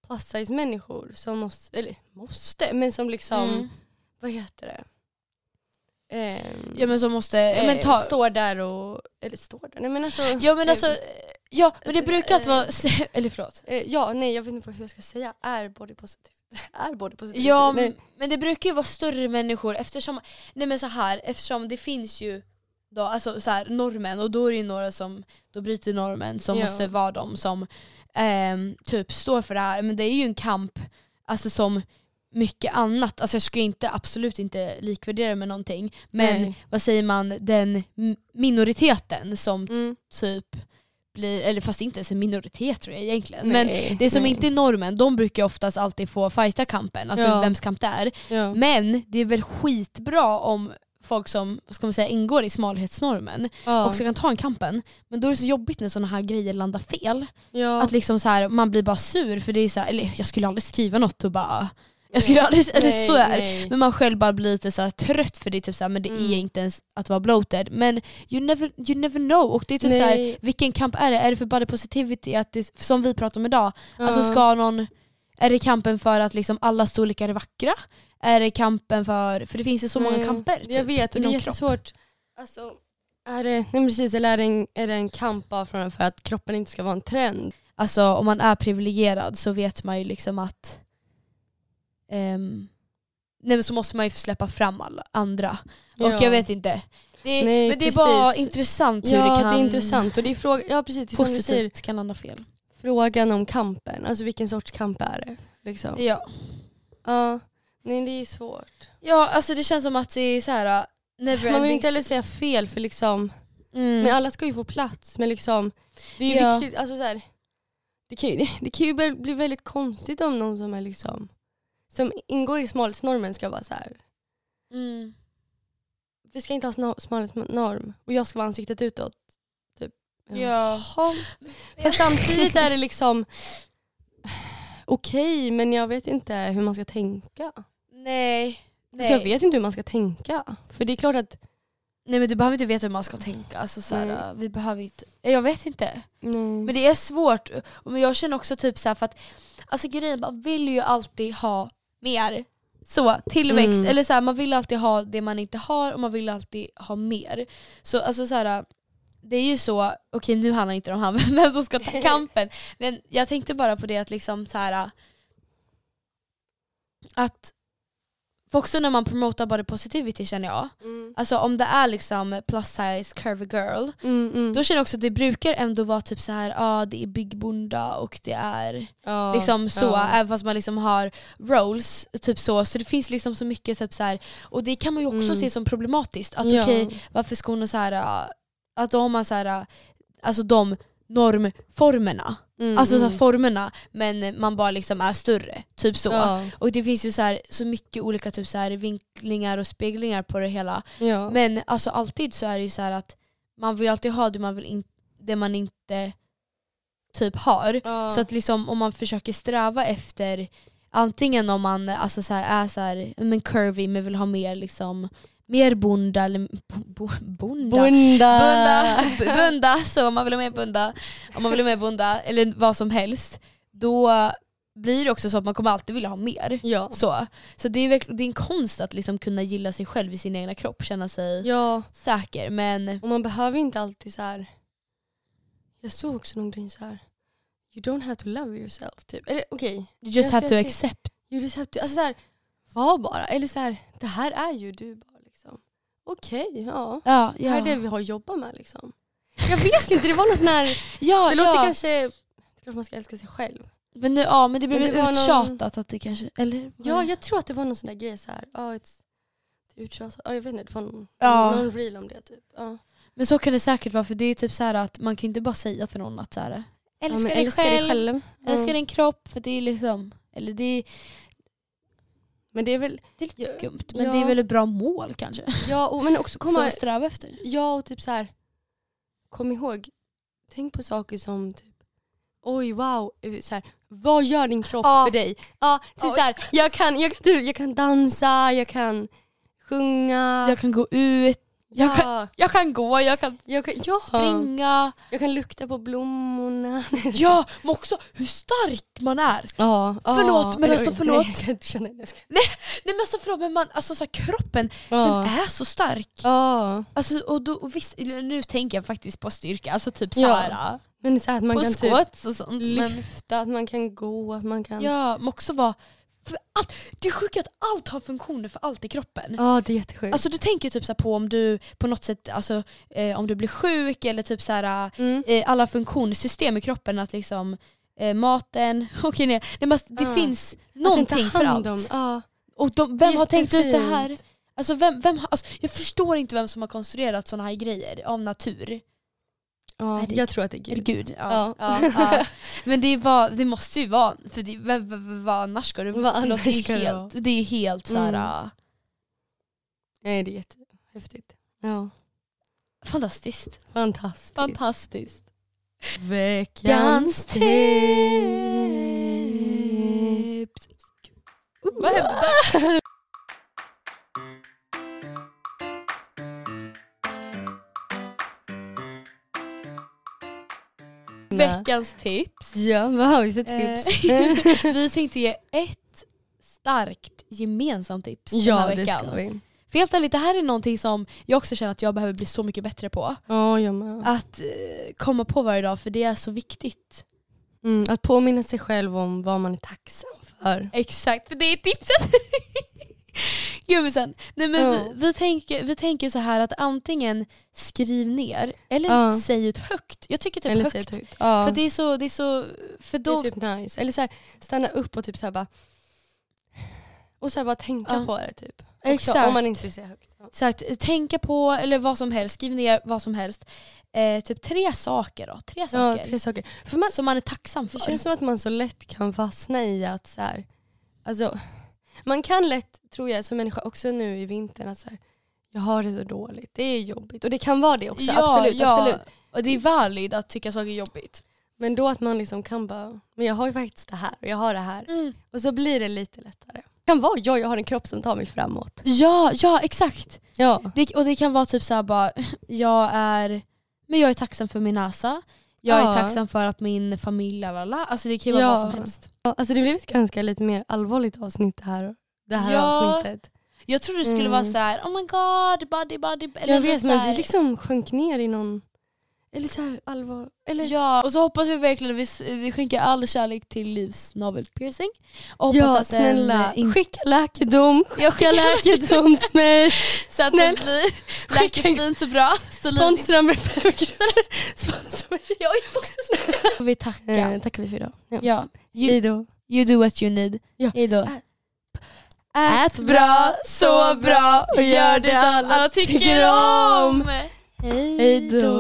plus size människor som måste, eller måste, men som liksom, Mm. vad heter det? Ehm, Ja men så måste, ja, men eh, ta, Står där och, eller står där, nej men alltså. ja men alltså, eh, ja men det brukar att eh, vara, [LAUGHS] eller förlåt. eh, ja, nej jag vet inte hur jag ska säga, är body positive. [LAUGHS] är body positive. Ja nej. men det brukar ju vara större människor eftersom, nej men så här, eftersom det finns ju då, alltså så här, normen och då är det ju några som då bryter normen som Ja. måste vara de som ehm, typ står för det här. Men det är ju en kamp alltså som mycket annat, alltså jag ska inte, absolut inte likvärdera med någonting men Nej. vad säger man, den minoriteten som Mm. typ blir, eller fast inte ens en minoritet tror jag egentligen. Men Nej, det som nej. inte är normen, de brukar oftast alltid få fighta kampen, alltså Ja. vems kamp det är. Ja. Men det är väl skitbra om folk som vad ska man säga, ingår i smalhetsnormen ja. också kan ta en kampen. Men då är det så jobbigt när sådana här grejer landar fel. ja. Att liksom så här, man blir bara sur för det är så här, eller jag skulle aldrig skriva något och bara jag skulle aldrig, eller Nej, så är nej. Men man själv bara blir lite så här trött för det typ så här, men det Mm. är inte ens att vara bloated. Men you never, you never know. Och det är typ så här, vilken kamp är det? Är det för body positivity, att det, som vi pratar om idag? Alltså Ja. ska någon, är det kampen för att liksom alla storlekar är vackra? Är det kampen för, för det finns ju så många Mm, kamper Jag typ, vet och det är jättesvårt. Alltså, är det, nej precis, eller är det, en, är det en kamp bara för att kroppen inte ska vara en trend? Alltså om man är privilegierad så vet man ju liksom att ehm, nej, men så måste man ju släppa fram alla andra. Och Ja. jag vet inte. Det, Nej, men det är bara intressant hur Ja det kan det är intressant och det är fråga, ja precis, det är du säger, positivt kan landa fel. frågan om kampen. Alltså vilken sorts kamp är det? Liksom. Ja. Ja, nej det är svårt. ja, alltså det känns som att det är så här. uh, Never Man vill inte heller säga fel för liksom, mm. men alla ska ju få plats men liksom, det är ju Ja. viktigt, alltså så här, det kan ju, [LAUGHS] det kan ju bli väldigt konstigt om någon som är liksom, som ingår i smalhetsnormen ska vara så här. Mm. vi ska inte ha smalhetsnorm och jag ska vara ansiktet utåt. Typ. Ja. Jaha. Fast samtidigt är det liksom [SIGHS] okej men jag vet inte hur man ska tänka. Nej. Alltså jag vet inte hur man ska tänka. För det är klart att Nej men du behöver inte veta hur man ska tänka. Alltså, så här, Nej. uh, vi behöver inte, jag vet inte. nej. Men det är svårt. Men jag känner också typ så här för att alltså grejen, man vill ju alltid ha mer. Så, tillväxt. Mm. Eller så här, man vill alltid ha det man inte har och man vill alltid ha mer. Så alltså så här, det är ju så, okej nu handlar inte om han [LAUGHS] vem som ska ta [LAUGHS] kampen. Men jag tänkte bara på det att liksom så här att för också när man promotar body positivity känner jag, Mm. alltså om det är liksom plus size curvy girl Mm, mm. då känner jag också att det brukar ändå vara typ så här, ja ah, det är Big Bunda och det är ja, liksom så, ja. även fast man liksom har rolls, typ så. Så det finns liksom så mycket typ så här, och det kan man ju också Mm. se som problematiskt. Att Ja. okej, varför ska hon så här, ah, att då har man så här, ah, alltså de normformerna. Mm, Alltså så mm. formerna men man bara liksom är större. Typ så. Ja. Och det finns ju så, här, så mycket olika typ så här, vinklingar och speglingar på det hela. Ja. Men alltså alltid så är det ju så att man vill alltid ha det man, vill in, det man inte typ har. ja. Så att liksom om man försöker sträva efter antingen om man alltså så här, är så men curvy men vill ha mer liksom mer bunda eller bo, bunda. Bunda. Bunda, [LAUGHS] bunda, så om man vill ha mer bunda, om man vill ha mer bunda eller vad som helst, då blir det också så att man kommer alltid vilja ha mer. Ja. Så, så det, är det är en konst att liksom kunna gilla sig själv i sin egna kropp, känna sig ja, säker. Men och man behöver inte alltid så här. Jag såg också någonting så här. You don't have to love yourself. Typ. Eller okej, you just have to accept. you just have to, alltså så här, var bara. Eller så här, det här är ju du bara. Okej, ja. Ja, Det här är det vi har att jobba med. Liksom. Jag vet inte, det var någon sån här, ja, det låter ja. kanske, klart man ska älska sig själv. Men, nu, ja, men det blev Men det var någon- uttjatat att det kanske, eller? Ja, jag tror att det var någon sån där grej så här. Ja, it's, uttjatat. Ja, jag vet inte, det var någon, Ja. någon reel om det typ. Ja. Men så kan det säkert vara för det är typ så här att man kan inte bara säga till någon att så här, Ja, älska, men dig, älska själv, dig själv. älska Ja. din kropp för det är liksom, eller det är, Men det är väl, det är lite skumt men ja. det är väl ett bra mål kanske. ja, och, men också Som komma, att sträva efter. ja och typ så här. kom ihåg, tänk på saker som typ, oj wow, eh, så här, vad gör din kropp Ja. för dig? Ja, typ så här, jag, kan, jag, kan, jag kan dansa, jag kan sjunga. Jag kan gå ut, jag, ja, kan, jag kan gå, jag kan jag kan, ja, springa. jag kan lukta på blommorna. [LAUGHS] Ja, men också hur stark man är. Ja, Förlåt, men alltså, förlåt. Nej, jag kan inte känna det. Jag ska- Nej men alltså förlåt men man, alltså så här, kroppen den är så stark. ja. Alltså, och då, och visst, nu tänker jag faktiskt på styrka, alltså typ Ja. såhär, Men så här att man på kan typ och sånt. Men, lyfta, att man kan gå, att man kan... ja, men också vara, för allt, det är sjukt att allt har funktioner för allt i kroppen. Ja, det är jättesjukt. Alltså du tänker typ så på om du på något sätt, alltså, eh, om du blir sjuk eller typ så här, mm. eh, alla funktionssystem i kroppen, att liksom eh, maten, [LAUGHS] okej nej, nej men det Ja. finns någonting för allt. om- Ja. Och de, vem har tänkt ut det här? Alltså, vem, vem, alltså, jag förstår inte vem som har konstruerat sådana här grejer av natur. Ja, Är det- jag tror att det är Är det Gud. Gud? Ja. Ja. ja. [LAUGHS] Men det, är bara, det måste ju vara, för det, vad, vad, vad annars ska det förlåt, det är ska ju helt, det är helt såhär, Mm. äh, Nej, det är jättehäftigt. Ja. fantastiskt. Fantastiskt. Fantastiskt. Veckans tips. Vad hände där? [LAUGHS] Veckans tips. Ja, vad har vi för tips? Eh, [LAUGHS] vi [LAUGHS] tänkte ge ett starkt gemensamt tips den ja, här det veckan. ska vi. För helt ärligt, det här är någonting som jag också känner att jag behöver bli så mycket bättre på. Ja, jag med. Att eh, komma på varje dag, för det är så viktigt. Mm, att påminna sig själv om vad man är tacksam för. Exakt, för det är tipset! [LAUGHS] [LAUGHS] Gummisen. Nej men Ja. vi, vi, tänker, vi tänker så här att antingen skriv ner eller Ja. säg ut högt. Jag tycker typ Eller högt. det högt. Ja. För det är så, det är så, för Det då, är typ nice. Eller så här, stanna upp och typ så här bara och så bara tänka Ja. på det typ. Också, Exakt. Om man inte säga högt. Ja. att, tänka på, eller vad som helst, skriv ner vad som helst. Eh, typ tre saker då, tre Ja, saker. tre saker. För man, som man är tacksam för. det känns som att man så lätt kan fastna i att så här, alltså, man kan lätt, tror jag som människa också nu i vintern, att så här, jag har det så dåligt, det är jobbigt. Och det kan vara det också, ja, absolut. ja. absolut. Och det är valid att tycka saker är jobbigt. Men då att man liksom kan bara, men jag har ju faktiskt det här och jag har det här. Och så blir det lite lättare. Det kan vara jag, jag har en kropp som tar mig framåt. Ja, ja exakt. Ja. Det, och det kan vara typ såhär bara, jag är, men jag är tacksam för min näsa. Jag Ja. är tacksam för att min familj, lalala. Alltså det kan ju vara Ja. vad som helst. Ja, Alltså det blev ett ganska lite mer allvarligt avsnitt det här, det här Ja. avsnittet. Jag trodde det skulle Mm. vara så här: oh my god, body body. Eller jag vet men vi liksom sjönk ner i någon, eller så här allvar, eller Ja, och så hoppas vi verkligen att vi, vi skänker all kärlek till Livs navelpiercing. Och hoppas ja att den, snälla, eh, in- skicka läkedom, [LAUGHS] Jag skicka läkedom till mig, [LAUGHS] så att snälla. det blir Skicka- läker fint och bra. Så sponsra mig fem kronor. [LAUGHS] Sponsra mig. Jag också snäll. Vi tackar. Eh, tackar vi för idag. Ja. Ja. You, Hejdå. you do what you need. Ja. Hejdå. Ät bra, så bra och gör det alla tycker om. Hej då!